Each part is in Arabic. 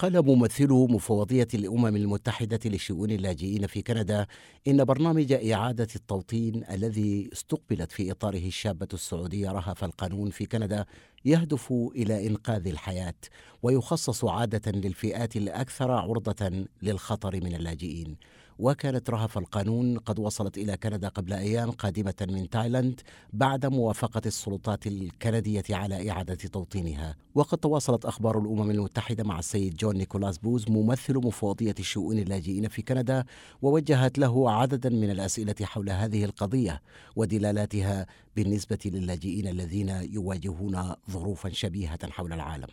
قال ممثلو مفوضية الأمم المتحدة لشؤون اللاجئين في كندا إن برنامج إعادة التوطين الذي استقبلت في إطاره الشابة السعودية رهف القنون في كندا يهدف إلى إنقاذ الحياة ويخصص عادة للفئات الأكثر عرضة للخطر من اللاجئين. وكانت رهف القنون قد وصلت إلى كندا قبل أيام قادمة من تايلاند بعد موافقة السلطات الكندية على إعادة توطينها. وقد تواصلت أخبار الأمم المتحدة مع السيد جون نيكولاس بوز ممثل مفوضية شؤون اللاجئين في كندا ووجهت له عددا من الأسئلة حول هذه القضية ودلالاتها بالنسبة للاجئين الذين يواجهون ظروفا شبيهة حول العالم.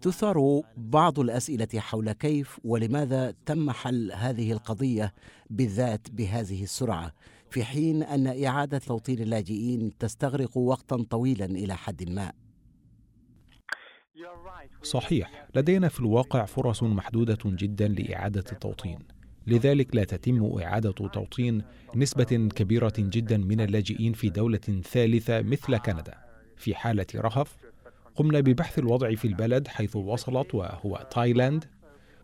تثار بعض الأسئلة حول كيف ولماذا تم حل هذه القضية بالذات بهذه السرعة في حين أن إعادة توطين اللاجئين تستغرق وقتا طويلا إلى حد ما. صحيح لدينا في الواقع فرص محدودة جدا لإعادة التوطين. لذلك لا تتم إعادة توطين نسبة كبيرة جدا من اللاجئين في دولة ثالثة مثل كندا. في حالة رهف قمنا ببحث الوضع في البلد حيث وصلت وهو تايلاند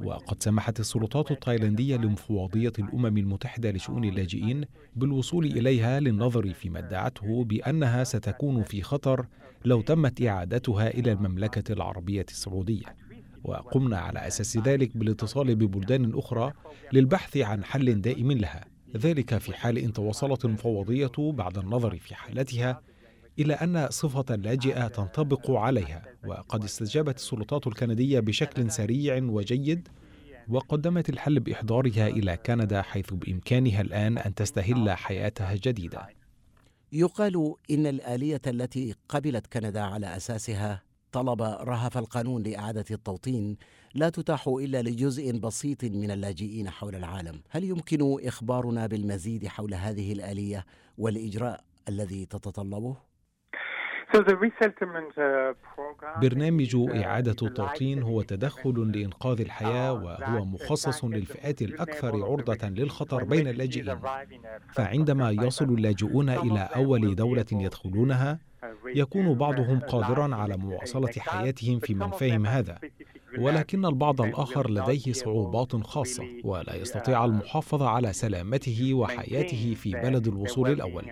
وقد سمحت السلطات التايلاندية لمفوضية الأمم المتحدة لشؤون اللاجئين بالوصول إليها للنظر فيما ادعته بأنها ستكون في خطر لو تمت إعادتها إلى المملكة العربية السعودية. وقمنا على أساس ذلك بالاتصال ببلدان أخرى للبحث عن حل دائم لها ذلك في حال إن توصلت المفوضية بعد النظر في حالتها إلى أن صفة اللاجئة تنطبق عليها وقد استجابت السلطات الكندية بشكل سريع وجيد وقدمت الحل بإحضارها إلى كندا حيث بإمكانها الآن أن تستهل حياتها جديدة يقال إن الآلية التي قبلت كندا على أساسها طلب رهف القانون لإعادة التوطين لا تتاح إلا لجزء بسيط من اللاجئين حول العالم هل يمكن إخبارنا بالمزيد حول هذه الآلية والإجراء الذي تتطلبه؟ Uh, برنامج إعادة التوطين هو تدخل لإنقاذ الحياة وهو مخصص للفئات الأكثر عرضة للخطر بين اللاجئين. فعندما يصل اللاجئون إلى أول دولة يدخلونها يكون بعضهم قادرا على مواصلة حياتهم في منفاهم هذا. ولكن البعض الآخر لديه صعوبات خاصة ولا يستطيع المحافظة على سلامته وحياته في بلد الوصول الأول.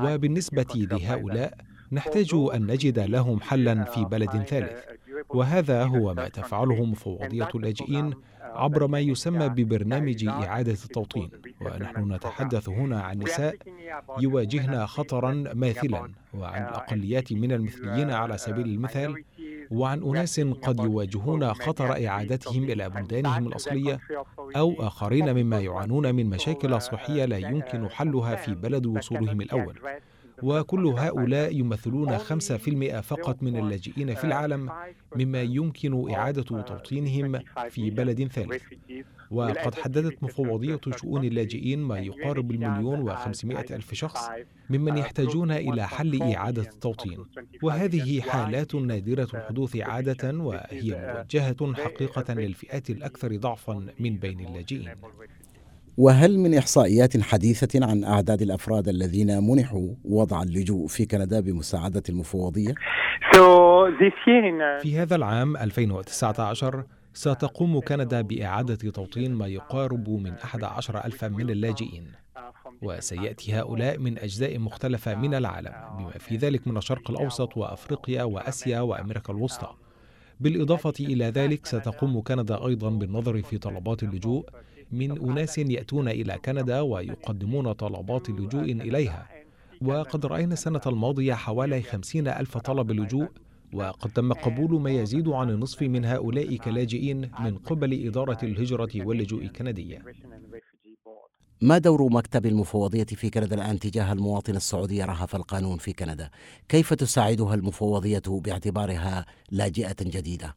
وبالنسبة لهؤلاء نحتاج أن نجد لهم حلا في بلد ثالث وهذا هو ما تفعله مفوضية اللاجئين عبر ما يسمى ببرنامج إعادة التوطين. ونحن نتحدث هنا عن نساء يواجهن خطرا ماثلا وعن الأقليات من المثليين على سبيل المثال وعن أناس قد يواجهون خطر إعادتهم إلى بلدانهم الأصلية أو آخرين مما يعانون من مشاكل صحية لا يمكن حلها في بلد وصولهم الأول. وكل هؤلاء يمثلون 5% فقط من اللاجئين في العالم مما يمكن إعادة توطينهم في بلد ثالث. وقد حددت مفوضية شؤون اللاجئين ما يقارب المليون وخمسمائة ألف شخص ممن يحتاجون إلى حل إعادة التوطين. وهذه حالات نادرة الحدوث عادة وهي موجهة حقيقة للفئات الأكثر ضعفا من بين اللاجئين. وهل من إحصائيات حديثة عن أعداد الأفراد الذين منحوا وضع اللجوء في كندا بمساعدة المفوضية؟ في هذا العام 2019 ستقوم كندا بإعادة توطين ما يقارب من 11 ألفا من اللاجئين وسيأتي هؤلاء من أجزاء مختلفة من العالم بما في ذلك من الشرق الأوسط وأفريقيا وأسيا وأمريكا الوسطى بالإضافة إلى ذلك ستقوم كندا أيضا بالنظر في طلبات اللجوء من أناس يأتون إلى كندا ويقدمون طلبات لجوء إليها وقد رأينا السنة الماضية حوالي خمسين ألف طلب لجوء وقد تم قبول ما يزيد عن النصف من هؤلاء كلاجئين من قبل إدارة الهجرة واللجوء الكندية ما دور مكتب المفوضية في كندا الآن تجاه المواطن السعودي رهف القانون في كندا؟ كيف تساعدها المفوضية باعتبارها لاجئة جديدة؟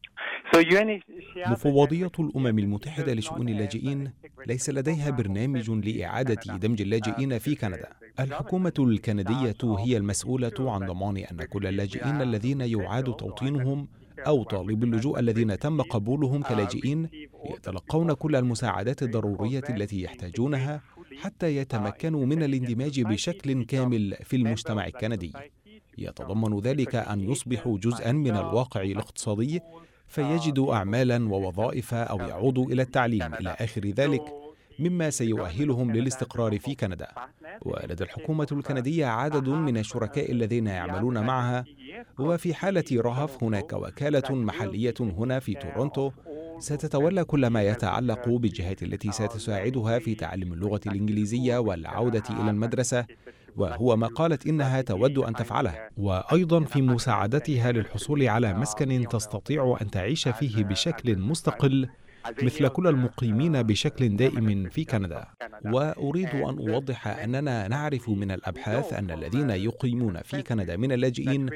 مفوضية الأمم المتحدة لشؤون اللاجئين ليس لديها برنامج لإعادة دمج اللاجئين في كندا. الحكومة الكندية هي المسؤولة عن ضمان أن كل اللاجئين الذين يعاد توطينهم أو طالب اللجوء الذين تم قبولهم كلاجئين يتلقون كل المساعدات الضرورية التي يحتاجونها حتى يتمكنوا من الاندماج بشكل كامل في المجتمع الكندي. يتضمن ذلك أن يصبحوا جزءا من الواقع الاقتصادي فيجدوا أعمالا ووظائف أو يعودوا إلى التعليم إلى آخر ذلك مما سيؤهلهم للاستقرار في كندا. ولدى الحكومة الكندية عدد من الشركاء الذين يعملون معها. وفي حالة رهف هناك وكالة محلية هنا في تورونتو. ستتولى كل ما يتعلق بالجهات التي ستساعدها في تعلم اللغة الإنجليزية والعودة إلى المدرسة. وهو ما قالت إنها تود أن تفعله وأيضا في مساعدتها للحصول على مسكن تستطيع أن تعيش فيه بشكل مستقل مثل كل المقيمين بشكل دائم في كندا. وأريد أن أوضح أننا نعرف من الأبحاث أن الذين يقيمون في كندا من اللاجئين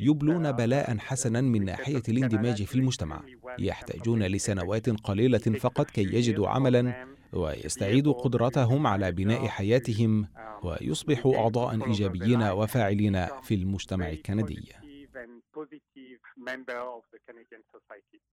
يبلون بلاء حسنا من ناحية الاندماج في المجتمع. يحتاجون لسنوات قليلة فقط كي يجدوا عملا ويستعيدوا قدرتهم على بناء حياتهم. ويصبحوا أعضاء إيجابيين وفاعلين في المجتمع الكندي.